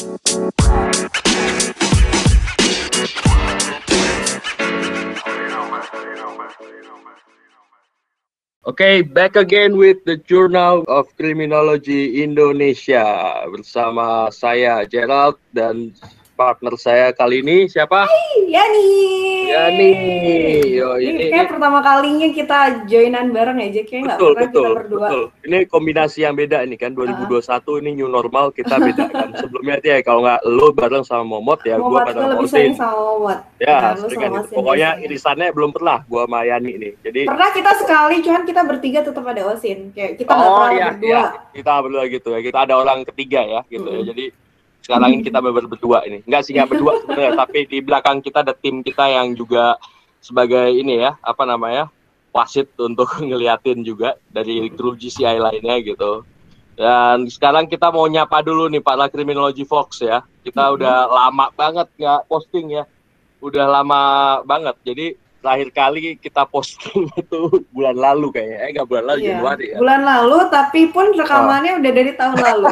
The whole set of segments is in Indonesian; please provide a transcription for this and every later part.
Okay, back again with the Journal of Criminology Indonesia bersama saya Gerald dan partner saya kali ini siapa? Hai, Yani. Yani. Yo, Ini, ini, kayak pertama kalinya kita joinan bareng ya. Kayak betul pernah betul kita berdua. betul. Ini kombinasi yang beda ini kan 2021 ini new normal kita beda kan. Sebelumnya dia kalau nggak lo bareng sama Momot ya gua buat bareng lebih sama Momot. Ya, Nah, lu seringan itu. Pokoknya biasanya. irisannya belum pernah gua sama Yani ini. Jadi Pernah kita sekali, cuman kita bertiga tetap ada Osin. Kayak kita oh pernah iya, berdua. iya, kita berdua gitu ya. Kita ada orang ketiga ya gitu ya. Mm-mm. Jadi sekarang ini kita benar berdua ini. Enggak sih enggak berdua sebenarnya, tapi di belakang kita ada tim kita yang juga sebagai ini ya, apa namanya? wasit untuk ngeliatin juga dari kru GCI lainnya gitu. Dan sekarang kita mau nyapa dulu nih para Criminology Fox ya. Kita udah lama banget nggak posting ya. Udah lama banget. Jadi terakhir kali kita posting itu bulan lalu kayaknya. Eh nggak bulan lalu Iya. Januari ya. Bulan lalu, tapi pun rekamannya udah dari tahun lalu.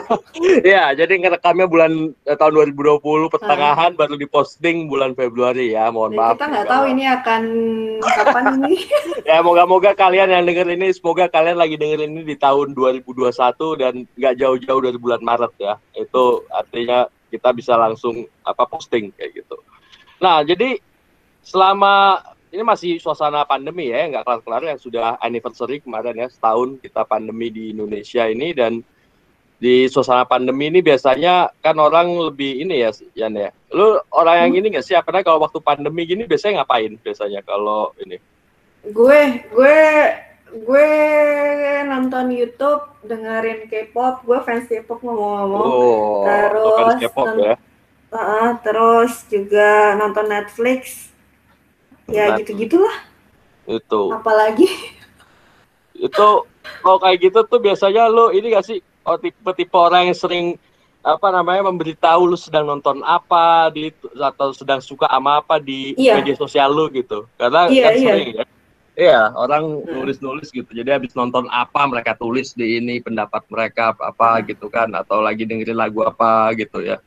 Iya, jadi ngerekamnya bulan eh, tahun 2020 pertengahan baru diposting bulan Februari ya. Mohon Dan maaf. kita nih nggak tahu ini akan kapan ini. Ya, moga-moga kalian yang denger ini semoga kalian lagi denger ini di tahun 2021 dan nggak jauh-jauh dari bulan Maret ya. Itu artinya kita bisa langsung apa posting kayak gitu. Nah, jadi selama ini masih suasana pandemi ya, nggak kelar-kelar yang sudah anniversary kemarin ya, setahun kita pandemi di Indonesia ini dan di suasana pandemi ini biasanya kan orang lebih ini ya, Yan ya. Lu orang yang ini nggak sih? Karena kalau waktu pandemi gini biasanya ngapain biasanya kalau ini? gue, gue, gue nonton YouTube, dengerin K-pop. Gue fans K-pop ngomong-ngomong. Oh, Terus, fans K-pop ya. Heeh, terus juga nonton Netflix. Ya Netflix. gitu-gitulah. Itu. Apalagi Itu kalau kayak gitu tuh biasanya lu ini gak sih oh, tipe-tipe orang yang sering apa namanya memberitahu lu sedang nonton apa di atau sedang suka sama apa di Iya. media sosial lu gitu. Karena Iya, kan iya. sering ya. Iya, orang Hmm. nulis-nulis gitu. Jadi habis nonton apa mereka tulis di ini pendapat mereka apa, apa Hmm. gitu kan atau lagi dengerin lagu apa gitu ya.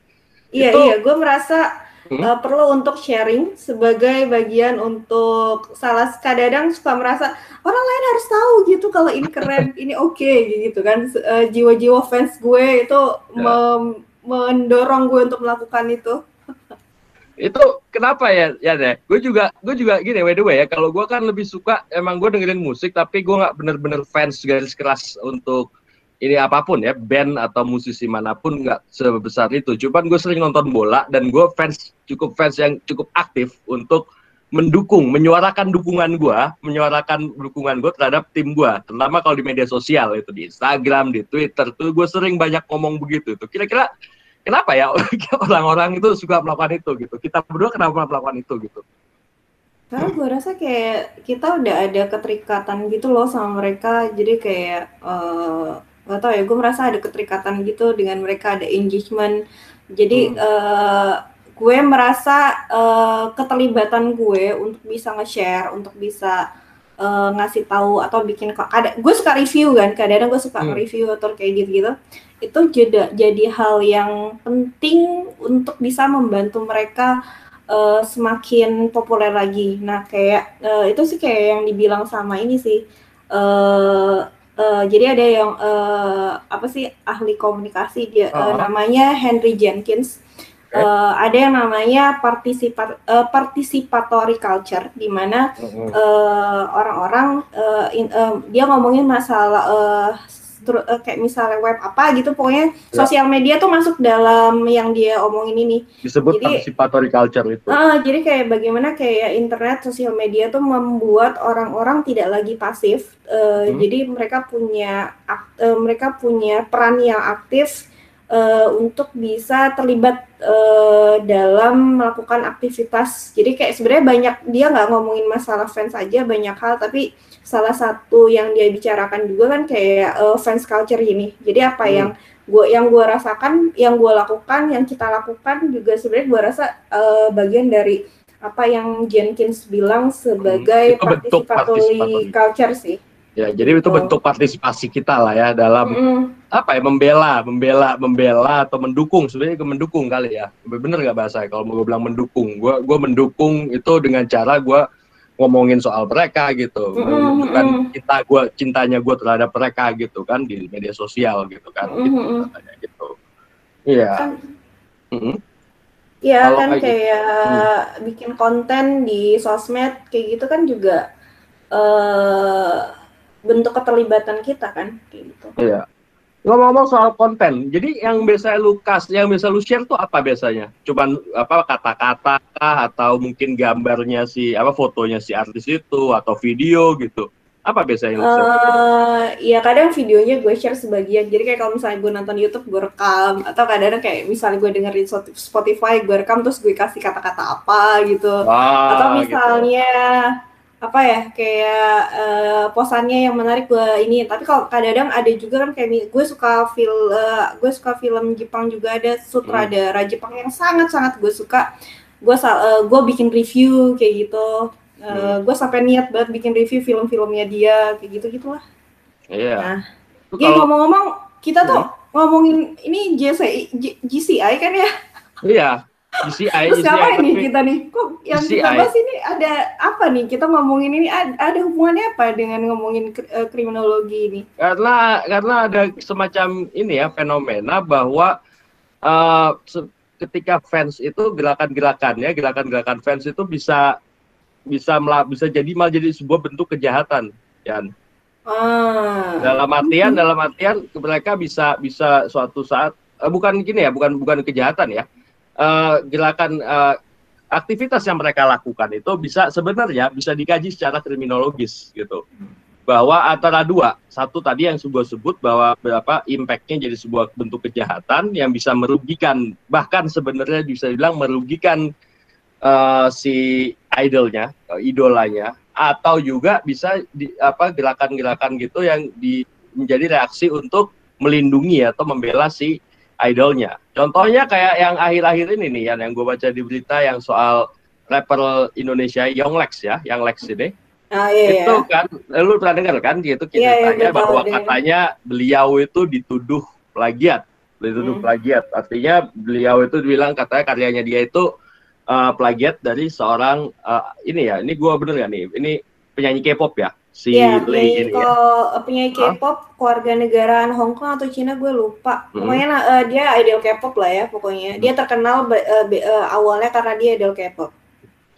Iya Itu- iya, gue merasa Hmm? uh, perlu untuk sharing sebagai bagian untuk salah kadang suka merasa orang lain harus tahu gitu kalau ini keren, ini oke gitu kan. Uh, jiwa-jiwa fans gue itu Ya. mem- mendorong gue untuk melakukan itu. itu kenapa ya ya deh gue juga gue juga gini by the way ya kalau gue kan lebih suka emang gue dengerin musik tapi gue nggak bener-bener fans garis keras untuk ini apa pun ya band atau musisi mana pun nggak sebesar itu. Cuman gue sering nonton bola dan gue fans cukup fans yang cukup aktif untuk mendukung menyuarakan dukungan gue menyuarakan dukungan gue terhadap tim gue terutama kalau di media sosial itu di Instagram di Twitter tuh gue sering banyak ngomong begitu. Tuh kira-kira kenapa ya orang-orang itu suka melakukan itu gitu? Kita berdua kenapa melakukan itu gitu? Karena gue rasa kayak kita udah ada keterikatan gitu loh sama mereka. Jadi kayak eh gak tau ya, gue merasa ada keterikatan gitu dengan mereka ada engagement. Jadi Hmm. eh gue merasa eh, keterlibatan gue untuk bisa nge-share, untuk bisa eh, ngasih tahu atau bikin ada gue suka review kan, kadang-kadang gue suka Hmm. nge-review atau kayak gitu-gitu. Itu jadi jadi hal yang penting untuk bisa membantu mereka eh, semakin populer lagi. Nah, kayak eh, itu sih kayak yang dibilang sama ini sih. eh eh, jadi ada yang eh, apa sih ahli komunikasi dia eh, Oh. namanya Henry Jenkins. Oke. Eh, ada yang namanya participa eh, participatory culture di mana eh, orang-orang eh, in- eh, dia ngomongin masalah eh, stru- eh, kayak misalnya web apa gitu pokoknya Ya. sosial media tuh masuk dalam yang dia omongin ini. disebut Jadi- participatory culture itu Ah, jadi kayak bagaimana kayak internet, sosial media tuh membuat orang-orang tidak lagi pasif. Eh, Hmm. Jadi mereka punya eh, mereka punya peran yang aktif eh, untuk bisa terlibat eh, dalam melakukan aktivitas. Jadi kayak sebenarnya banyak dia nggak ngomongin masalah fans aja banyak hal, tapi salah satu yang dia bicarakan juga kan kayak eh, fans culture ini. Jadi apa Hmm. yang gua yang gua rasakan, yang gua lakukan, yang kita lakukan juga sebenarnya gua rasa eh, bagian dari apa yang Jenkins bilang sebagai Hmm, itu bentuk participatory culture sih. ya jadi itu gitu. bentuk partisipasi kita lah ya dalam apa ya membela, membela, membela atau mendukung sebenarnya ke mendukung kali ya. Bener nggak bahasa kalau mau gue bilang mendukung. Gue gue mendukung itu dengan cara gue ngomongin soal mereka gitu, menunjukkan cinta gue cintanya gue terhadap mereka gitu kan di media sosial gitu kan, gitu, katanya gitu. Iya. Kan, Iya kan kayak, kayak hmm. bikin konten di sosmed kayak gitu kan juga uh, bentuk keterlibatan kita kan kayak gitu. Iya. Ngomong-ngomong soal konten, jadi yang biasa lu kas, yang biasa lu share tuh apa biasanya? Cuman apa kata-kata atau mungkin gambarnya si apa fotonya si artis itu atau video gitu? Apa biasanya lu share? Uh, ya kadang videonya gue share sebagian. Jadi kayak kalau misalnya gue nonton YouTube gue rekam atau kadang kayak misalnya gue dengerin Spotify gue rekam terus gue kasih kata-kata apa gitu. Wah, atau gitu. misalnya gitu apa ya kayak uh, posannya yang menarik gue ini. Tapi kalau kadang-kadang ada juga kan kayak gue suka film uh, gue suka film Jepang juga ada sutradara hmm. Jepang yang sangat-sangat gue suka. Gue uh, gue bikin review kayak gitu. Uh, hmm. gue sampai niat banget bikin review film-filmnya dia kayak gitu gitulah. Iya. Nah ya ngomong-ngomong kita tuh hmm. ngomongin ini JCI, GCI kan ya? Iya GCI, Terus GCI, ngapain nih kita nih? Kok yang GCI. kita bahas ini ada apa nih? Kita ngomongin ini ada, hubungannya apa dengan ngomongin uh, kriminologi ini? Karena karena ada semacam ini ya fenomena bahwa uh, ketika fans itu gerakan-gerakan ya gerakan-gerakan fans itu bisa bisa bisa jadi malah jadi sebuah bentuk kejahatan, ya. Ah. Dalam artian dalam artian mereka bisa bisa suatu saat uh, bukan gini ya, bukan bukan kejahatan ya uh, gerakan uh, aktivitas yang mereka lakukan itu bisa sebenarnya bisa dikaji secara kriminologis gitu. Bahwa antara dua satu tadi yang sebuah sebut bahwa berapa impactnya jadi sebuah bentuk kejahatan yang bisa merugikan bahkan sebenarnya bisa dibilang merugikan uh, si idolnya idolanya atau juga bisa di, apa gerakan-gerakan gitu yang di, menjadi reaksi untuk melindungi atau membela si idolnya. Contohnya kayak yang akhir-akhir ini nih yang, yang gue baca di berita yang soal rapper Indonesia Young Lex ya, yang Lex ini. Ah, iya, itu iya. kan, lu pernah dengar kan gitu ceritanya iya, iya, bahwa deh. katanya beliau itu dituduh plagiat, dituduh hmm. plagiat. Artinya beliau itu bilang katanya karyanya dia itu uh, plagiat dari seorang uh, ini ya, ini gue bener gak nih? Ini penyanyi K-pop ya, si ya, Lei ini kalau ya. penyanyi K-pop keluarga negaraan Hong Kong atau Cina gue lupa. Hmm. Pokoknya uh, dia idol K-pop lah ya pokoknya. Dia terkenal uh, uh, awalnya karena dia idol K-pop.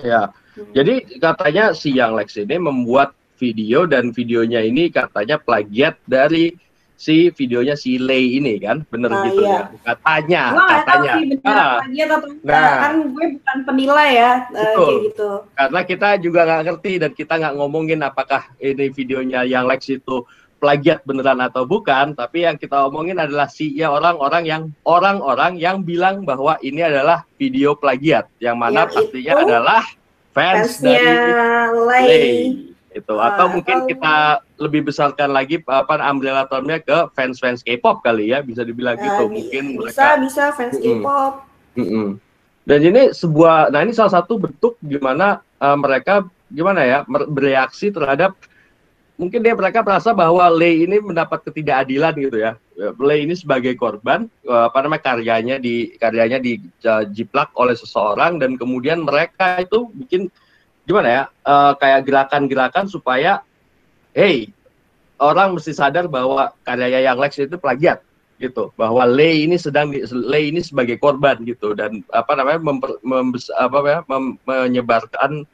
Ya. Hmm. Jadi katanya si Yang Lex ini membuat video dan videonya ini katanya plagiat dari si videonya si Lei ini kan bener nah, gitu iya. ya. Katanya gua katanya tahu sih bener ah. atau nah. Kan gue bukan penilai ya uh, kayak gitu. Karena kita juga nggak ngerti dan kita nggak ngomongin apakah ini videonya yang Lex itu plagiat beneran atau bukan. Tapi yang kita omongin adalah si ya orang-orang yang orang-orang yang bilang bahwa ini adalah video plagiat. Yang mana yang pastinya adalah fans dari Lei. Itu. Uh, atau mungkin atau... kita lebih besarkan lagi apa umbrella termnya ke fans-fans K-pop kali ya bisa dibilang uh, gitu. mungkin bisa mereka... bisa fans K-pop. Mm -mm. dan ini sebuah nah ini salah satu bentuk gimana uh, mereka gimana ya bereaksi terhadap mungkin dia mereka merasa bahwa Lei ini mendapat ketidakadilan gitu ya. Lei ini sebagai korban apa namanya karyanya di karyanya dijiplak oleh seseorang dan kemudian mereka itu bikin gimana ya uh, kayak gerakan-gerakan supaya hey orang mesti sadar bahwa karya yang Lex itu plagiat gitu. Bahwa Lei ini sedang Lei ini sebagai korban gitu. Dan apa namanya memper, membes, apa ya mem, menyebarkan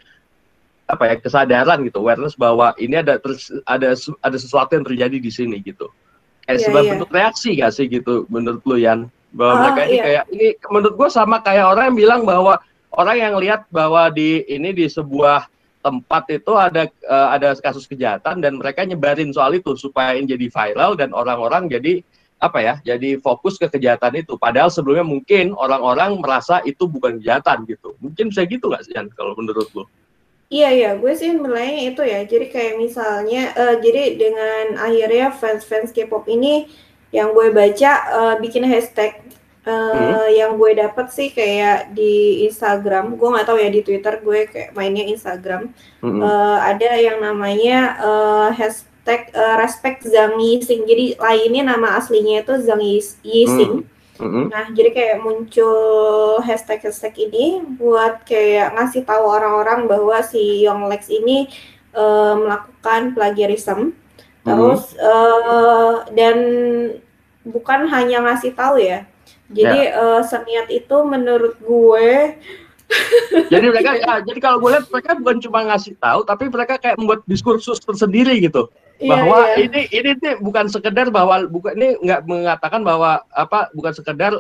apa ya kesadaran gitu. Awareness bahwa ini ada terus ada ada sesuatu yang terjadi di sini gitu. Kayak yeah, sebagai yeah. bentuk reaksi gak sih gitu menurut lu Yan? Bahwa oh, mereka ini yeah. kayak ini menurut gua sama kayak orang yang bilang bahwa orang yang lihat bahwa di ini di sebuah tempat itu ada uh, ada kasus kejahatan dan mereka nyebarin soal itu supaya ini jadi viral dan orang-orang jadi apa ya jadi fokus ke kejahatan itu padahal sebelumnya mungkin orang-orang merasa itu bukan kejahatan gitu mungkin bisa gitu nggak sih kalau menurut lo? Iya iya, gue sih menilainya itu ya. Jadi kayak misalnya, uh, jadi dengan akhirnya fans-fans K-pop ini yang gue baca uh, bikin hashtag Uh, hmm. yang gue dapet sih kayak di Instagram, gue nggak tahu ya di Twitter gue kayak mainnya Instagram. Hmm. Uh, ada yang namanya uh, hashtag uh, respect Zhang Yixing. Jadi lainnya nama aslinya itu Zhang Yixing. Hmm. Mm-hmm. Nah, jadi kayak muncul hashtag-hashtag ini buat kayak ngasih tahu orang-orang bahwa si Yonglex ini uh, melakukan plagiarism. Terus mm-hmm. uh, dan bukan hanya ngasih tahu ya. Jadi yeah. Ya. uh, seniat itu menurut gue jadi mereka ya, jadi kalau gue lihat mereka bukan cuma ngasih tahu tapi mereka kayak membuat diskursus tersendiri gitu yeah, bahwa yeah. ini ini nih bukan sekedar bahwa bukan ini nggak mengatakan bahwa apa bukan sekedar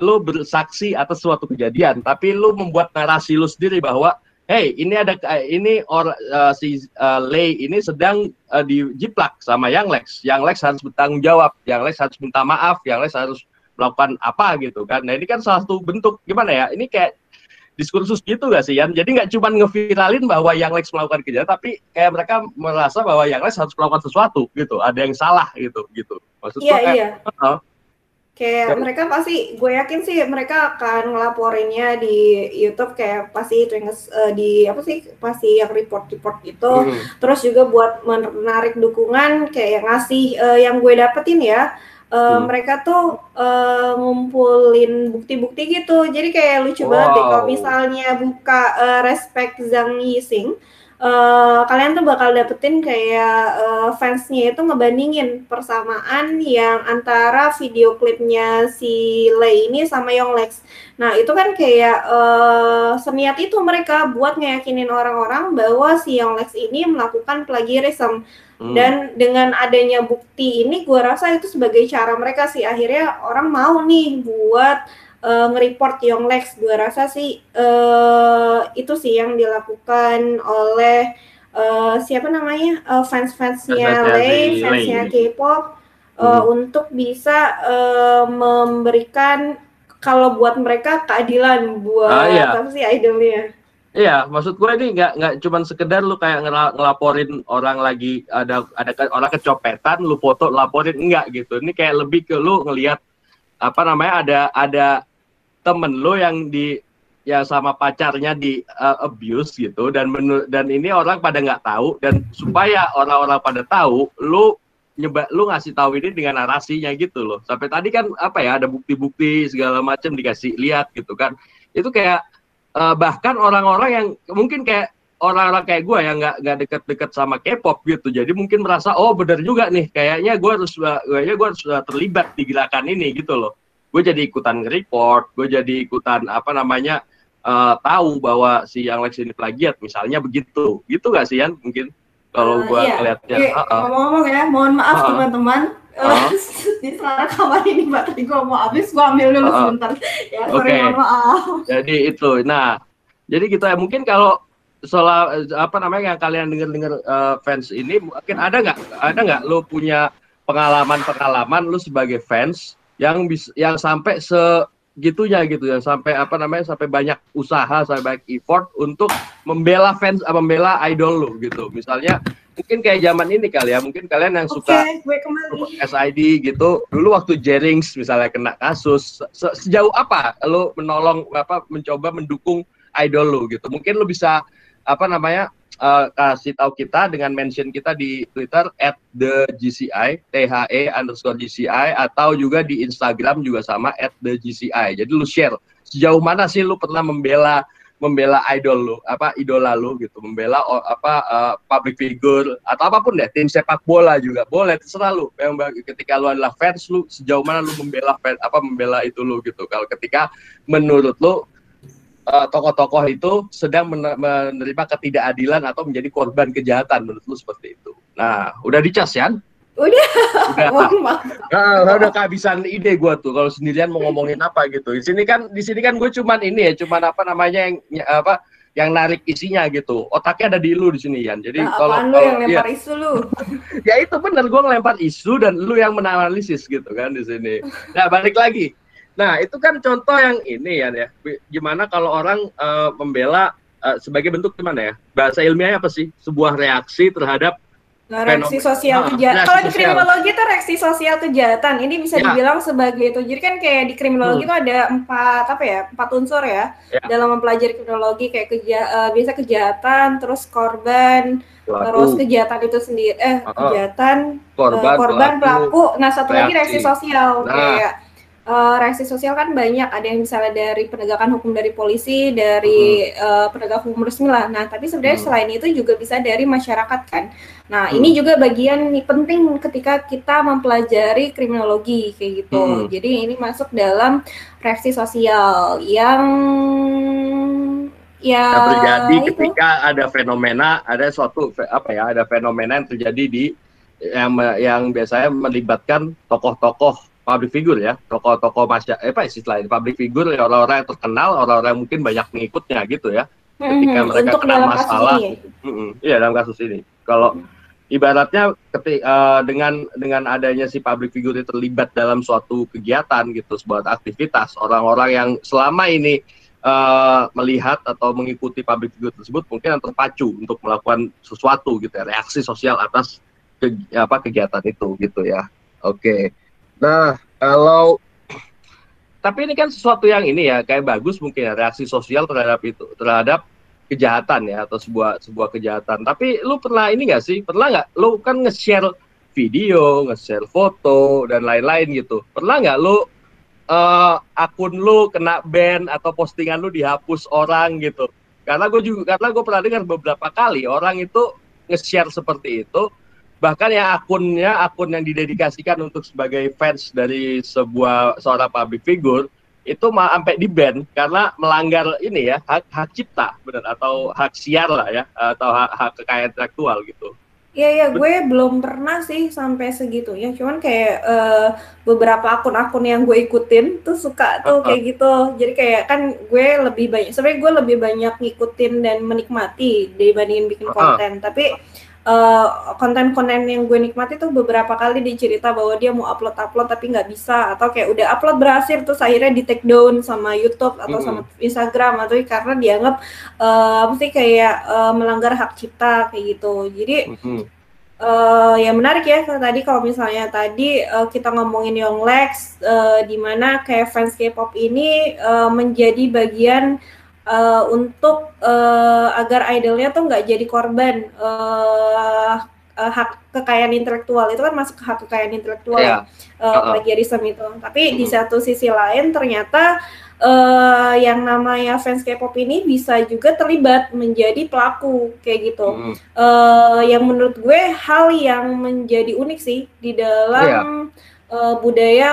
lu bersaksi atas suatu kejadian tapi lu membuat narasi lu sendiri bahwa hey ini ada ini or uh, si uh, Lei ini sedang uh, dijiplak sama Yang Lex Yang Lex harus bertanggung jawab Yang Lex harus minta maaf Yang Lex harus melakukan apa gitu kan nah ini kan salah satu bentuk gimana ya ini kayak diskursus gitu gak sih Yan? Jadi nggak cuma ngeviralin bahwa yang Lex melakukan kejahatan, tapi kayak mereka merasa bahwa yang Lex harus melakukan sesuatu gitu, ada yang salah gitu gitu. Maksudnya iya, kayak, iya. Uh, kayak kan. mereka pasti, gue yakin sih mereka akan ngelaporinnya di YouTube kayak pasti itu yang uh, di apa sih pasti yang report-report itu, hmm. terus juga buat menarik dukungan kayak ngasih uh, yang gue dapetin ya uh, hmm. mereka tuh uh, ngumpulin bukti-bukti gitu. Jadi kayak lucu wow. banget deh kalau misalnya buka uh, respect Zhang Yixing, uh, kalian tuh bakal dapetin kayak uh, fansnya itu ngebandingin persamaan yang antara video klipnya si Lei ini sama Yonglex. Nah itu kan kayak uh, seniat itu mereka buat ngeyakinin orang-orang bahwa si Yonglex ini melakukan plagiarism. Hmm. Dan dengan adanya bukti ini, gue rasa itu sebagai cara mereka sih akhirnya orang mau nih buat uh, nge-report Yonglex. Gue rasa sih uh, itu sih yang dilakukan oleh uh, siapa namanya uh, fans-fansnya Lay, fansnya K-pop uh, hmm. untuk bisa uh, memberikan kalau buat mereka keadilan buat ah, iya. apa sih idolnya. Iya, maksud gue ini nggak nggak cuma sekedar lu kayak ngelaporin orang lagi ada ada orang kecopetan, lu foto laporin enggak gitu. Ini kayak lebih ke lu ngelihat apa namanya ada ada temen lu yang di ya sama pacarnya di uh, abuse gitu dan menu, dan ini orang pada nggak tahu dan supaya orang-orang pada tahu lu nyebak lu ngasih tahu ini dengan narasinya gitu loh. Sampai tadi kan apa ya ada bukti-bukti segala macam dikasih lihat gitu kan. Itu kayak uh, bahkan orang-orang yang mungkin kayak orang-orang kayak gue yang nggak nggak deket-deket sama K-pop gitu. Jadi mungkin merasa oh benar juga nih kayaknya gue harus kayaknya gue harus terlibat di gerakan ini gitu loh. Gue jadi ikutan report gue jadi ikutan apa namanya uh, tahu bahwa si yang Lex ini plagiat misalnya begitu. Gitu gak sih Yan? Mungkin kalau uh, gue iya. ngeliatnya ngomong-ngomong ya mohon maaf teman-teman Uh, di selera kamar ini baterai gue mau habis, gue ambil dulu uh, sebentar. Ya, sorry okay. maaf. Jadi itu, nah, jadi ya. Mungkin kalau soal apa namanya yang kalian dengar-dengar uh, fans ini, mungkin ada nggak, ada nggak lo punya pengalaman-pengalaman lo sebagai fans yang bis, yang sampai segitunya gitu ya, sampai apa namanya, sampai banyak usaha, sampai banyak effort untuk membela fans, membela idol lo gitu. Misalnya mungkin kayak zaman ini kali ya. Mungkin kalian yang suka okay, SID gitu. Dulu waktu Jerings misalnya kena kasus se sejauh apa lo menolong apa mencoba mendukung idol lo gitu? Mungkin lo bisa apa namanya uh, kasih tahu kita dengan mention kita di Twitter at the GCI THE underscore GCI atau juga di Instagram juga sama at the GCI jadi lu share sejauh mana sih lu pernah membela membela idol lu, apa idola lu gitu, membela apa uh, public figure atau apa pun deh, tim sepak bola juga boleh terserah lu. Yang ketika lu adalah fans lu sejauh mana lu membela fans apa membela itu lu gitu. Kalau ketika menurut lu tokoh-tokoh itu sedang menerima ketidakadilan atau menjadi korban kejahatan menurut lu seperti itu. Nah, udah dicas ya? Udah. Udah. Nah, udah kehabisan ide gue tuh kalau sendirian mau ngomongin apa gitu. Di sini kan di sini kan gue cuman ini ya, cuman apa namanya yang apa yang narik isinya gitu. Otaknya ada di lu di sini Yan. Jadi nah, kalau lu yang lempar ya, isu lu. ya itu benar gue ngelempar isu dan lu yang menanalisis gitu kan di sini. Nah, balik lagi. Nah, itu kan contoh yang ini ya ya. Gimana kalau orang uh, membela uh, sebagai bentuk gimana ya? Bahasa ilmiahnya apa sih? Sebuah reaksi terhadap Nah, reaksi sosial nah, kejahatan. Kalau di kriminologi itu reaksi sosial kejahatan. Ini bisa ya. dibilang sebagai itu. Jadi kan kayak di kriminologi itu hmm. ada empat apa ya? Empat unsur ya, ya. dalam mempelajari kriminologi kayak keja uh, biasa kejahatan, terus korban, pelaku. terus kejahatan itu sendiri eh uh, kejahatan korban, uh, korban pelaku. pelaku. Nah, satu reaksi. lagi reaksi sosial nah. kayak uh, reaksi sosial kan banyak ada yang misalnya dari penegakan hukum dari polisi dari hmm. uh, penegak hukum resmi lah nah tapi sebenarnya hmm. selain itu juga bisa dari masyarakat kan nah hmm. ini juga bagian penting ketika kita mempelajari kriminologi kayak gitu hmm. jadi ini masuk dalam reaksi sosial yang ya yang terjadi itu. ketika ada fenomena ada suatu apa ya ada fenomena yang terjadi di yang yang biasanya melibatkan tokoh-tokoh public figure ya, tokoh-tokoh masyarakat, eh, apa istilahnya, public figure ya orang-orang yang terkenal, orang-orang yang mungkin banyak pengikutnya gitu ya. Ketika hmm, mereka kena masalah, iya dalam kasus ini. Kalau hmm. ibaratnya ketika uh, eh, dengan dengan adanya si public figure itu terlibat dalam suatu kegiatan gitu, sebuah aktivitas, orang-orang yang selama ini uh, melihat atau mengikuti public figure tersebut mungkin yang terpacu untuk melakukan sesuatu gitu ya, reaksi sosial atas ke, apa kegiatan itu gitu ya. Oke. Okay. Nah, kalau tapi ini kan sesuatu yang ini ya kayak bagus mungkin ya reaksi sosial terhadap itu terhadap kejahatan ya atau sebuah sebuah kejahatan. Tapi lu pernah ini gak sih? Pernah nggak? Lu kan nge-share video, nge-share foto dan lain-lain gitu. Pernah nggak lu uh, akun lu kena ban atau postingan lu dihapus orang gitu? Karena gue juga karena gue pernah dengar beberapa kali orang itu nge-share seperti itu bahkan yang akunnya akun yang didedikasikan untuk sebagai fans dari sebuah seorang public figure itu mah sampai di ban karena melanggar ini ya hak hak cipta benar atau hak siar lah ya atau hak, hak kekayaan intelektual gitu. Iya iya gue belum pernah sih sampai segitu ya cuman kayak uh, beberapa akun-akun yang gue ikutin tuh suka tuh uh -uh. kayak gitu jadi kayak kan gue lebih banyak sebenarnya gue lebih banyak ngikutin dan menikmati dibandingin bikin konten uh -uh. tapi eh, konten-konten yang gue nikmati tuh beberapa kali dicerita bahwa dia mau upload upload tapi nggak bisa atau kayak udah upload berhasil terus akhirnya di take down sama YouTube atau mm -hmm. sama Instagram atau karena dianggap uh, apa sih kayak uh, melanggar hak cipta kayak gitu jadi mm -hmm. Uh, ya menarik ya tadi kalau misalnya tadi uh, kita ngomongin Young Lex uh, di mana kayak fans K-pop ini uh, menjadi bagian uh, untuk uh, agar idolnya tuh nggak jadi korban uh, uh, hak kekayaan intelektual itu kan masuk ke hak kekayaan intelektual yeah. Iya. uh, uh-uh. plagiarism itu. Tapi mm-hmm. di satu sisi lain ternyata uh, yang namanya fans K-pop ini bisa juga terlibat menjadi pelaku kayak gitu. Mm. Uh, yang menurut gue hal yang menjadi unik sih di dalam yeah. Iya. uh, budaya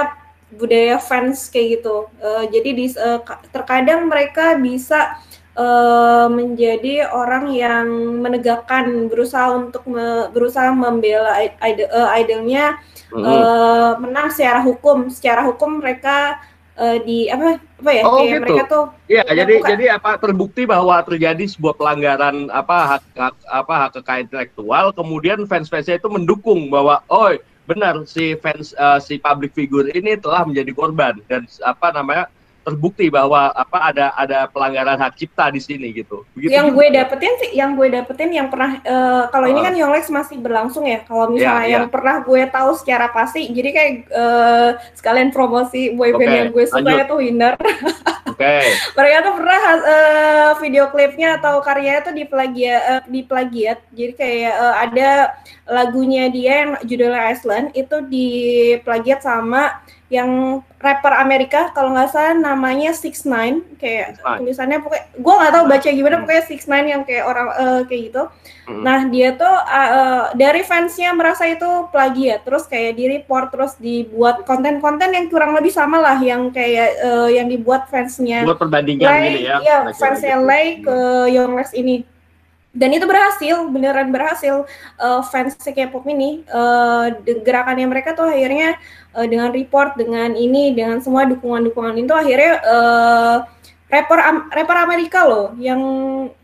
budaya fans kayak gitu. Uh, jadi di, uh, terkadang mereka bisa uh, menjadi orang yang menegakkan, berusaha untuk me, berusaha membela idol, uh, idolnya mm -hmm. uh, menang secara hukum. Secara hukum mereka uh, di apa apa ya oh, kayak gitu. mereka tuh Iya, jadi bukan. jadi apa terbukti bahwa terjadi sebuah pelanggaran apa hak, hak apa hak kekayaan intelektual kemudian fans-fansnya itu mendukung bahwa oh benar si fans uh, si public figure ini telah menjadi korban dan apa namanya terbukti bahwa apa ada ada pelanggaran hak cipta di sini gitu. Begitu yang gue dapetin sih, yang gue dapetin yang pernah uh, kalau uh. ini kan Yonglex masih berlangsung ya. Kalau misalnya yeah, yang yeah. pernah gue tahu secara pasti, jadi kayak uh, sekalian promosi boyband okay, yang gue suka itu Winner. Oke. Okay. Mereka tuh pernah uh, video klipnya atau karyanya tuh diplagiat, uh, diplagiat. Jadi kayak uh, ada lagunya dia yang judulnya Iceland itu diplagiat sama yang rapper Amerika kalau nggak salah namanya Six Nine kayak Six Nine. tulisannya pokoknya gue nggak tahu baca gimana hmm. pokoknya Six Nine yang kayak orang uh, kayak gitu hmm. nah dia tuh uh, dari fansnya merasa itu plagiat terus kayak di report terus dibuat konten-konten yang kurang lebih sama lah yang kayak uh, yang dibuat fansnya buat perbandingan Lay, gitu ya iya fansnya gitu. Lay ke Young Lex ini dan itu berhasil beneran berhasil. Uh, fans K-pop ini uh, gerakannya mereka tuh akhirnya uh, dengan report dengan ini dengan semua dukungan-dukungan itu akhirnya uh, rapper Am rapper Amerika loh yang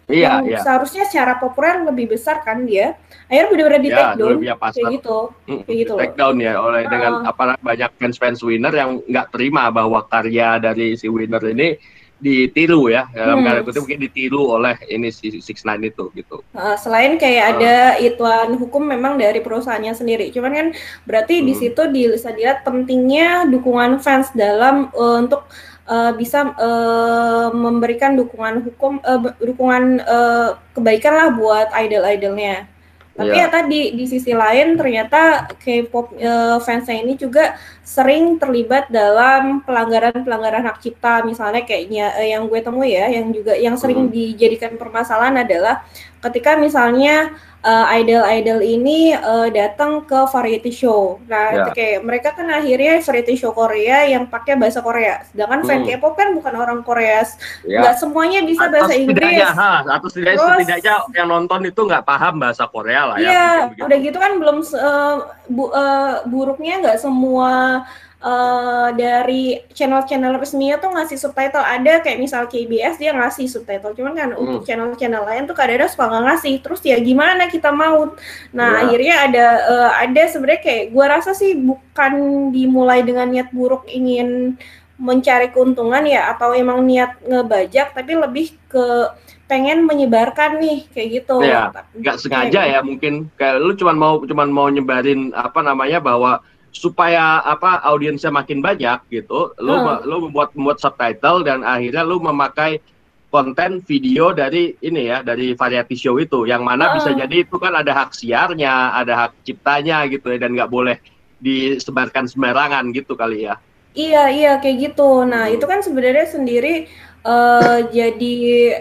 iya, yang iya. seharusnya secara populer lebih besar kan dia. Akhirnya benar-benar di ya, take down kayak gitu. Kayak gitu take down ya oleh uh, dengan apa banyak fans fans winner yang nggak terima bahwa karya dari si winner ini ditiru ya dalam hmm. kutip mungkin ditiru oleh ini si Six Nine itu gitu. Uh, selain kayak uh. ada ituan hukum memang dari perusahaannya sendiri, cuman kan berarti hmm. di situ bisa dilihat pentingnya dukungan fans dalam uh, untuk uh, bisa uh, memberikan dukungan hukum uh, dukungan uh, kebaikan lah buat idol-idolnya. Tapi yeah. ya tadi di sisi lain ternyata K-pop uh, fansnya ini juga sering terlibat dalam pelanggaran-pelanggaran hak cipta misalnya kayaknya uh, yang gue temui ya yang juga yang sering hmm. dijadikan permasalahan adalah ketika misalnya uh, idol-idol ini uh, datang ke variety show. Nah, yeah. kayak mereka kan akhirnya variety show Korea yang pakai bahasa Korea. Sedangkan hmm. fan K-pop kan bukan orang Korea. Yeah. Nggak semuanya bisa atau bahasa Inggris. Ha, atau setidaknya, Terus, setidaknya yang nonton itu nggak paham bahasa Korea lah ya. Iya, udah gitu kan belum uh, bu, uh, buruknya nggak semua uh, dari channel-channel resminya tuh ngasih subtitle ada kayak misal KBS dia ngasih subtitle cuman kan hmm. untuk channel-channel lain tuh kadang-kadang suka nggak ngasih terus ya gimana kita mau nah yeah. akhirnya ada uh, ada sebenarnya kayak gua rasa sih bukan dimulai dengan niat buruk ingin mencari keuntungan ya atau emang niat ngebajak tapi lebih ke pengen menyebarkan nih kayak gitu. Ya, nggak sengaja ya mungkin kayak lu cuman mau cuman mau nyebarin apa namanya bahwa supaya apa audiensnya makin banyak gitu lu hmm. lu membuat membuat subtitle dan akhirnya lu memakai konten video dari ini ya dari variety show itu yang mana hmm. bisa jadi itu kan ada hak siarnya ada hak ciptanya gitu ya dan nggak boleh disebarkan sembarangan gitu kali ya iya iya kayak gitu nah hmm. itu kan sebenarnya sendiri uh, jadi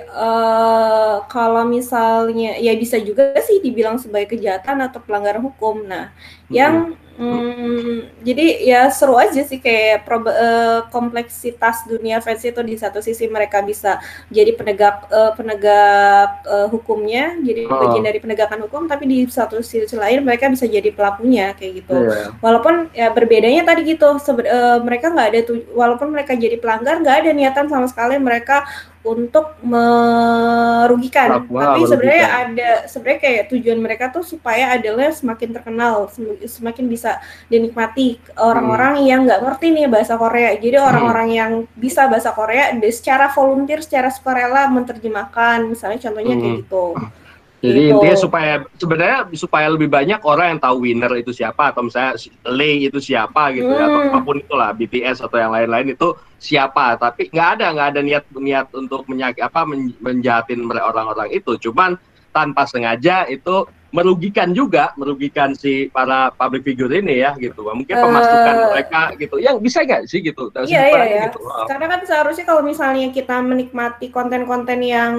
uh, kalau misalnya ya bisa juga sih dibilang sebagai kejahatan atau pelanggaran hukum nah hmm. yang Hmm, jadi ya seru aja sih kayak prob- uh, kompleksitas dunia fans itu di satu sisi mereka bisa jadi penegak uh, penegak uh, hukumnya, jadi oh. bagian dari penegakan hukum, tapi di satu sisi lain mereka bisa jadi pelakunya kayak gitu. Yeah. Walaupun ya berbedanya tadi gitu, uh, mereka nggak ada tuh, walaupun mereka jadi pelanggar nggak ada niatan sama sekali mereka untuk merugikan. Wah, Tapi sebenarnya ada sebenarnya kayak tujuan mereka tuh supaya adalah semakin terkenal, semakin bisa dinikmati orang-orang hmm. yang nggak ngerti nih bahasa Korea. Jadi hmm. orang-orang hmm. yang bisa bahasa Korea secara volunteer, secara sukarela menerjemahkan, misalnya contohnya hmm. kayak gitu. Jadi gitu. intinya supaya sebenarnya supaya lebih banyak orang yang tahu winner itu siapa atau misalnya Lay itu siapa gitu hmm. ya atau hmm. apa pun itulah BTS atau yang lain-lain itu siapa. Tapi nggak ada nggak ada niat niat untuk menyakit apa menjahatin orang-orang itu. Cuman tanpa sengaja itu merugikan juga merugikan si para public figure ini ya gitu. Mungkin pemasukan uh, mereka gitu. Yang bisa nggak sih gitu? Iya iya, iya. Gitu. karena kan seharusnya kalau misalnya kita menikmati konten-konten yang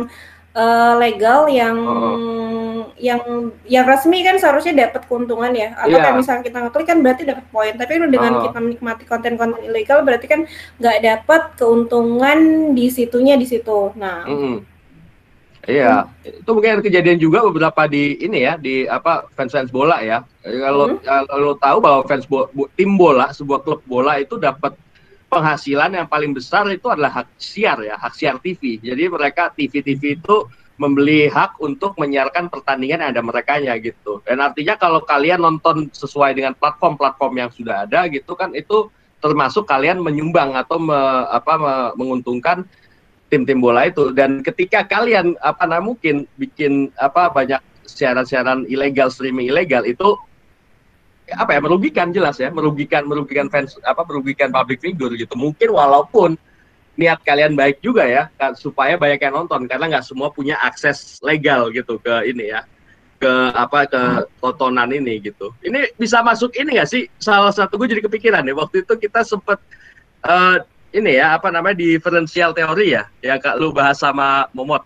uh, legal yang oh. yang yang resmi kan seharusnya dapat keuntungan ya atau yeah. kayak misalnya kita ngeklik kan berarti dapat poin tapi dengan oh. kita menikmati konten-konten ilegal berarti kan nggak dapat keuntungan di situnya di situ nah mm -hmm. Iya, hmm. itu mungkin kejadian juga beberapa di ini ya di apa fans-fans bola ya. Kalau hmm. kalau tahu bahwa fans bo, tim bola sebuah klub bola itu dapat penghasilan yang paling besar itu adalah hak siar ya, hak siar TV. Jadi mereka TV-TV itu membeli hak untuk menyiarkan pertandingan yang ada mereka ya gitu. Dan artinya kalau kalian nonton sesuai dengan platform-platform yang sudah ada gitu kan itu termasuk kalian menyumbang atau me, apa me, menguntungkan tim-tim bola itu dan ketika kalian apa namanya mungkin bikin apa banyak siaran-siaran ilegal streaming ilegal itu apa ya merugikan jelas ya. Merugikan merugikan fans apa merugikan public figure gitu. Mungkin walaupun niat kalian baik juga ya supaya banyak yang nonton. Karena nggak semua punya akses legal gitu ke ini ya. Ke apa ke tontonan ini gitu. Ini bisa masuk ini nggak sih? Salah satu gue jadi kepikiran ya waktu itu kita sempet uh, ini ya apa namanya diferensial teori ya. Yang kak lu bahas sama Momot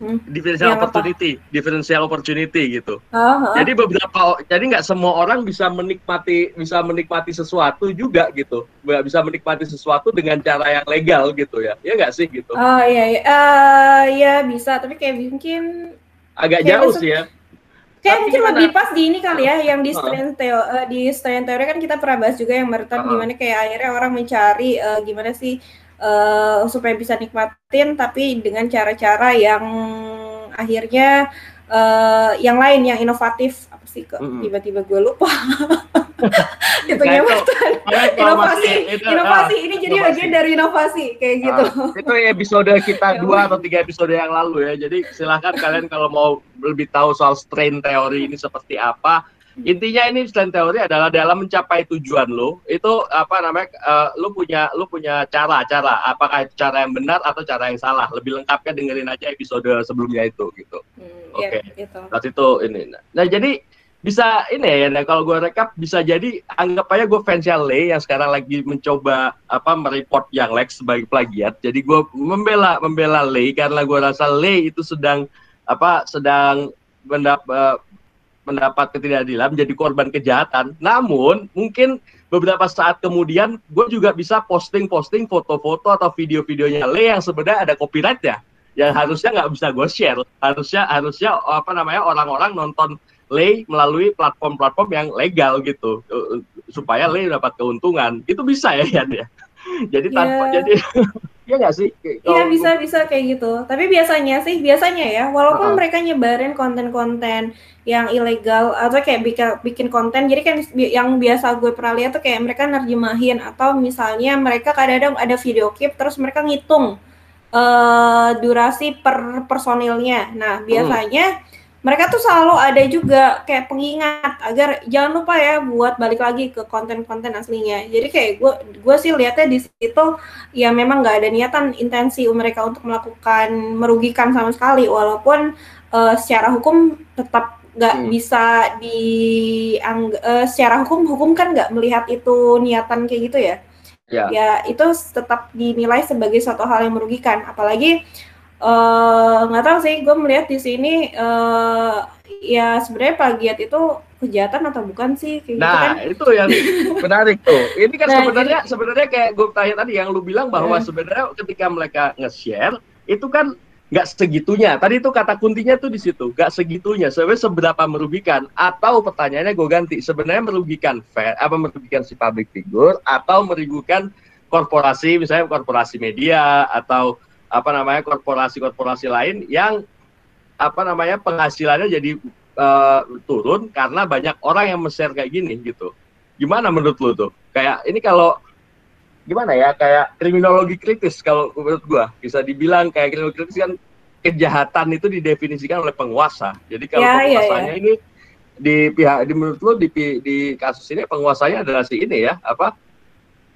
Hmm. differential yang opportunity, apa? differential opportunity gitu. Uh, uh. Jadi beberapa, jadi nggak semua orang bisa menikmati bisa menikmati sesuatu juga gitu, nggak bisa menikmati sesuatu dengan cara yang legal gitu ya, ya nggak sih gitu? Oh iya, iya. Uh, ya bisa, tapi kayak mungkin agak kayak jauh sih ya. Kayak tapi mungkin lebih pas di ini kali ya, yang di strain teo, uh, di strain teori kan kita pernah bahas juga yang meretan uh -huh. gimana kayak akhirnya orang mencari uh, gimana sih uh, supaya bisa nikmatin tapi dengan cara-cara yang akhirnya uh, yang lain yang inovatif. Sih kok tiba-tiba gue lupa. Itu Nah, itu- makanya kalau inovasi. itu, inovasi. ah, ini jadi inovasi. bagian dari inovasi. Kayak gitu. Ah, itu episode kita dua atau tiga episode yang lalu ya. Jadi silahkan kalian kalau mau lebih tahu soal strain teori ini seperti apa. Intinya ini strain teori adalah dalam mencapai tujuan lo itu apa namanya eh, lo punya lo punya cara cara apakah itu cara yang benar atau cara yang salah. Lebih lengkapnya dengerin aja episode sebelumnya itu gitu. Hmm, Oke. ya, gitu. Saat itu ini. Nah jadi bisa ini ya, nah, kalau gue rekap bisa jadi anggap aja gue fansnya Lay yang sekarang lagi mencoba apa mereport yang Lex sebagai plagiat. Jadi gue membela membela Lay karena gue rasa Lay itu sedang apa sedang mendap, eh, mendapat ketidakadilan menjadi korban kejahatan. Namun mungkin beberapa saat kemudian gue juga bisa posting-posting foto-foto atau video-videonya Lay yang sebenarnya ada copyrightnya yang harusnya nggak bisa gue share. Harusnya harusnya apa namanya orang-orang nonton Lay melalui platform-platform yang legal gitu eh, supaya Lay dapat keuntungan. Itu bisa ya Yan ya. Jadi tanpa Ya. jadi ya nggak sih? Iya bisa bisa kayak gitu. Tapi biasanya sih biasanya ya, walaupun Uh-uh. mereka nyebarin konten-konten yang ilegal atau kayak bikin bikin konten, jadi kan yang biasa gue pernah lihat tuh kayak mereka nerjemahin atau misalnya mereka kadang-kadang ada video clip terus mereka ngitung eh durasi per personilnya. Nah biasanya mereka tuh selalu ada juga kayak pengingat agar jangan lupa ya buat balik lagi ke konten-konten aslinya. Jadi kayak gue gue sih lihatnya di situ ya memang nggak ada niatan intensi mereka untuk melakukan merugikan sama sekali walaupun eh, secara hukum tetap nggak Hmm. bisa di secara hukum hukum kan nggak melihat itu niatan kayak gitu ya Ya. ya itu tetap dinilai sebagai suatu hal yang merugikan apalagi eh, nggak tahu sih gue melihat di sini eh, ya sebenarnya plagiat itu kejahatan atau bukan sih kayak gitu kan Nah, itu yang menarik tuh. Ini kan Nah, sebenarnya sebenarnya kayak gue tanya tadi yang lu bilang bahwa Hmm. sebenarnya ketika mereka nge-share itu kan nggak segitunya. Tadi itu kata kuntinya tuh di situ, nggak segitunya. Sebenarnya seberapa merugikan? Atau pertanyaannya gue ganti, sebenarnya merugikan fair, apa merugikan si public figure atau merugikan korporasi, misalnya korporasi media atau apa namanya korporasi-korporasi lain yang apa namanya penghasilannya jadi eh, turun karena banyak orang yang men-share kayak gini gitu. Gimana menurut lu tuh? Kayak ini kalau gimana ya? Kayak kriminologi kritis kalau menurut gua bisa dibilang kayak kriminologi kritis kan kejahatan itu didefinisikan oleh penguasa. Jadi kalau Ya, ya, penguasanya ini di pihak di menurut lu di, di kasus ini penguasanya adalah si ini ya apa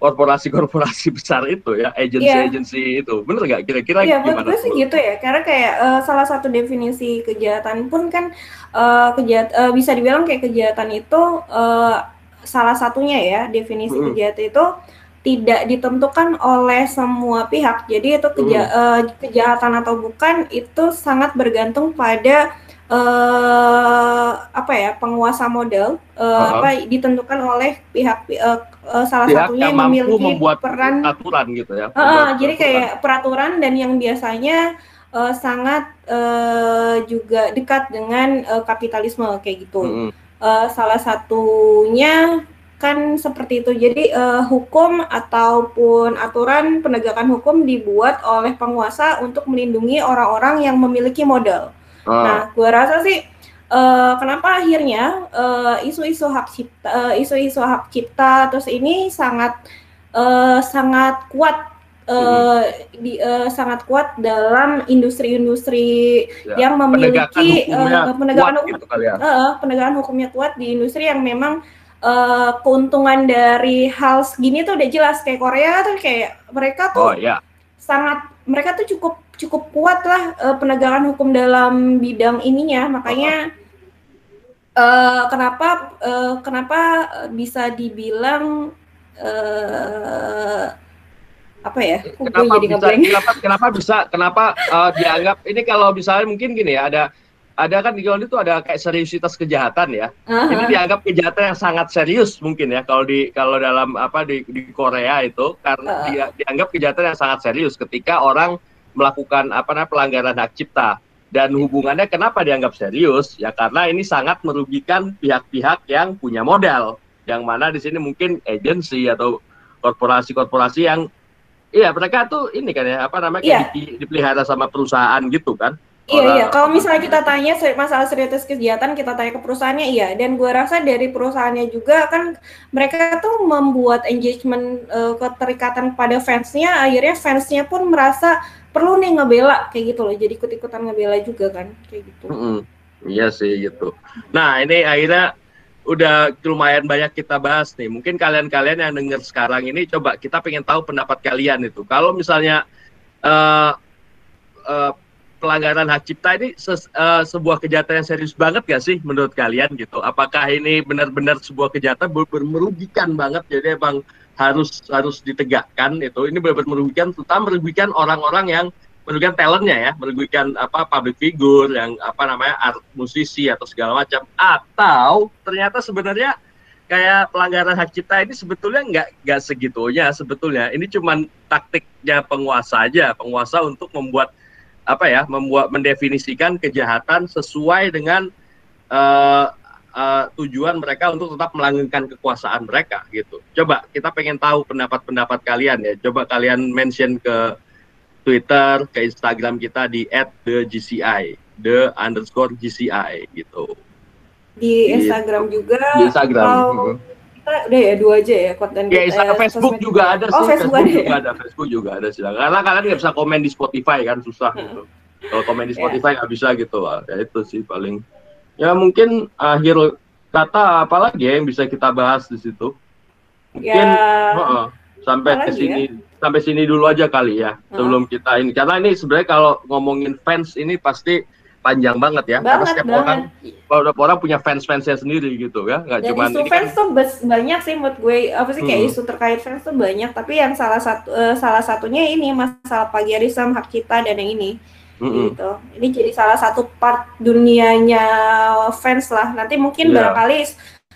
korporasi-korporasi besar itu ya agensi-agensi itu bener nggak kira-kira Iya, menurut gimana gue sih gitu ya. Karena kayak eh, salah satu definisi kejahatan pun kan eh, kejahat eh, bisa dibilang kayak kejahatan itu eh, salah satunya ya definisi Mm-mm. kejahatan itu tidak ditentukan oleh semua pihak. Jadi itu keja- eh, kejahatan atau bukan itu sangat bergantung pada eh apa ya penguasa model eh, Uh-huh. apa ditentukan oleh pihak eh, salah pihak satunya yang memiliki membuat peran aturan gitu ya. Heeh, membuat jadi kayak peraturan dan yang biasanya eh, sangat eh, juga dekat dengan eh, kapitalisme kayak gitu. Mm-mm. Eh, salah satunya kan seperti itu. Jadi eh, hukum ataupun aturan penegakan hukum dibuat oleh penguasa untuk melindungi orang-orang yang memiliki modal. Ah, Nah, gua rasa sih eh, kenapa akhirnya eh, isu-isu hak cipta, eh, isu-isu hak cipta terus ini sangat eh, sangat kuat eh, di, eh, sangat kuat dalam industri-industri ya. yang penegakan memiliki hukumnya eh, penegakan kuat hukum gitu kali ya. eh, penegakan hukumnya kuat di industri yang memang eh, keuntungan dari hal segini tuh udah jelas kayak Korea tuh kayak mereka Oh tuh ya, sangat mereka tuh cukup cukup kuat lah eh, penegakan hukum dalam bidang ininya makanya eh, kenapa eh, kenapa bisa dibilang eh, apa ya kenapa jadi bisa kenapa kenapa bisa kenapa eh, dianggap ini kalau misalnya mungkin gini ya ada ada kan di Hollywood itu ada kayak seriusitas kejahatan ya. Ini Aha. dianggap kejahatan yang sangat serius mungkin ya kalau di kalau dalam apa di, di Korea itu karena Uh. dia dianggap kejahatan yang sangat serius ketika orang melakukan apa namanya pelanggaran hak cipta. Dan hubungannya kenapa dianggap serius? Ya karena ini sangat merugikan pihak-pihak yang punya modal. Yang mana di sini mungkin agensi atau korporasi-korporasi yang iya mereka tuh ini kan ya apa namanya kayak Iya. di- dipelihara sama perusahaan gitu kan Iya iya, kalau misalnya kita tanya masalah serius kegiatan, kita tanya ke perusahaannya iya. Dan gue rasa dari perusahaannya juga kan mereka tuh membuat engagement uh, keterikatan pada fansnya, akhirnya fansnya pun merasa perlu nih ngebela kayak gitu loh. Jadi ikut-ikutan ngebela juga kan, kayak gitu. Mm -hmm. Iya sih gitu. Nah ini akhirnya udah lumayan banyak kita bahas nih. Mungkin kalian-kalian yang dengar sekarang ini coba kita pengen tahu pendapat kalian itu. Kalau misalnya uh, uh, pelanggaran hak cipta ini ses, uh, sebuah kejahatan yang serius banget gak sih menurut kalian gitu? Apakah ini benar-benar sebuah kejahatan ber merugikan banget jadi emang harus harus ditegakkan itu? Ini benar-benar merugikan, terutama merugikan orang-orang yang merugikan talentnya ya, merugikan apa public figure yang apa namanya art musisi atau segala macam. Atau ternyata sebenarnya kayak pelanggaran hak cipta ini sebetulnya nggak nggak segitunya sebetulnya. Ini cuma taktiknya penguasa aja, penguasa untuk membuat apa ya membuat mendefinisikan kejahatan sesuai dengan uh, uh, tujuan mereka untuk tetap melanggengkan kekuasaan mereka gitu. Coba kita pengen tahu pendapat-pendapat kalian ya. Coba kalian mention ke Twitter, ke Instagram kita di @thegci, the underscore GCI gitu. Di Instagram juga. Di Instagram. Kalau udah ya dua aja ya konten ya, kita. Ya, Facebook juga ada oh, sih. Facebook, Facebook juga ada. Facebook juga ada sih. Karena kalian nggak bisa komen di Spotify kan susah hmm. gitu. Kalau komen di ya. Spotify nggak yeah. bisa gitu. Ya itu sih paling. Ya mungkin akhir kata apalagi ya yang bisa kita bahas di situ. Mungkin ya, uh -uh, sampai ke sini ya? sampai sini dulu aja kali ya sebelum kita ini karena ini sebenarnya kalau ngomongin fans ini pasti panjang banget ya. Banget, Karena setiap banget. orang kalau orang punya fans-fansnya sendiri gitu ya, nggak cuma isu fans kan, tuh banyak sih menurut gue apa sih kayak hmm. isu terkait fans tuh banyak, tapi yang salah satu uh, salah satunya ini masalah plagiarisme hak cipta dan yang ini. Hmm. gitu. Ini jadi salah satu part dunianya fans lah. Nanti mungkin yeah. barangkali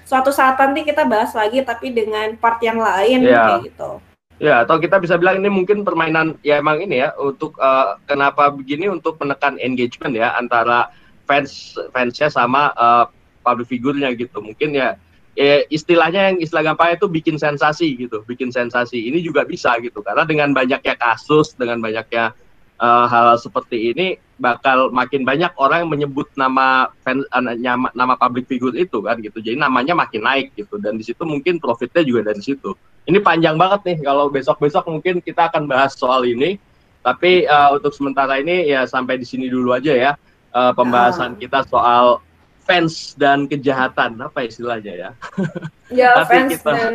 suatu saat nanti kita bahas lagi tapi dengan part yang lain yeah. kayak gitu. Ya, atau kita bisa bilang ini mungkin permainan ya emang ini ya untuk uh, kenapa begini untuk menekan engagement ya antara fans fansnya sama uh, public figurnya gitu. Mungkin ya, ya istilahnya yang istilah gampang itu bikin sensasi gitu, bikin sensasi. Ini juga bisa gitu karena dengan banyaknya kasus, dengan banyaknya uh, hal seperti ini bakal makin banyak orang yang menyebut nama fans uh, nama, nama public figure itu kan gitu. Jadi namanya makin naik gitu dan di situ mungkin profitnya juga dari situ ini panjang banget nih kalau besok-besok mungkin kita akan bahas soal ini. Tapi uh, untuk sementara ini ya sampai di sini dulu aja ya uh, pembahasan ah. kita soal fans dan kejahatan apa istilahnya ya? Ya fans kita... dan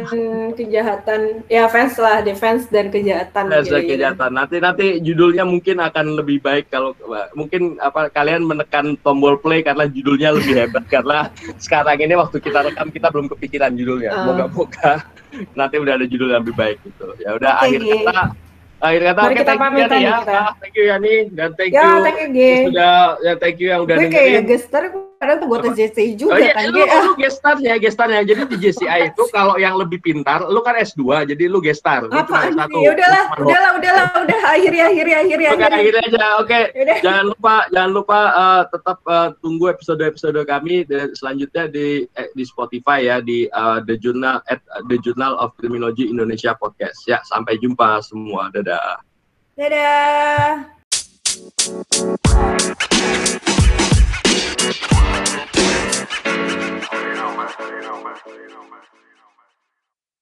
kejahatan, ya fans lah, defense dan kejahatan. Fans dan kejahatan. Nanti nanti judulnya mungkin akan lebih baik kalau mungkin apa kalian menekan tombol play karena judulnya lebih hebat karena sekarang ini waktu kita rekam kita belum kepikiran judulnya. Ah. Moga-moga uh. nanti udah ada judul yang lebih baik gitu. Ya udah okay. akhir kata akhir kata Mari kita pamit ya. Kita. Thank you Yani dan thank ya, you. Thank you, sudah ya thank you yang udah Gue kayak gestar tuh buat JCI juga oh, iya, kan. Lu, lu gestarnya, gestarnya. Jadi di JCI itu kalau yang lebih pintar, lu kan S2, jadi lu gestar. Lu Apa? Satu, ya udahlah, udahlah, udahlah, udah akhiri, akhiri, akhiri, Oke, okay, akhiri aja. Oke. Okay. Jangan lupa, jangan lupa uh, tetap uh, tunggu episode-episode kami de, selanjutnya di eh, di Spotify ya di uh, The Journal at The Journal of Criminology Indonesia podcast. Ya, sampai jumpa semua. Dadah. Dadah. you know, man.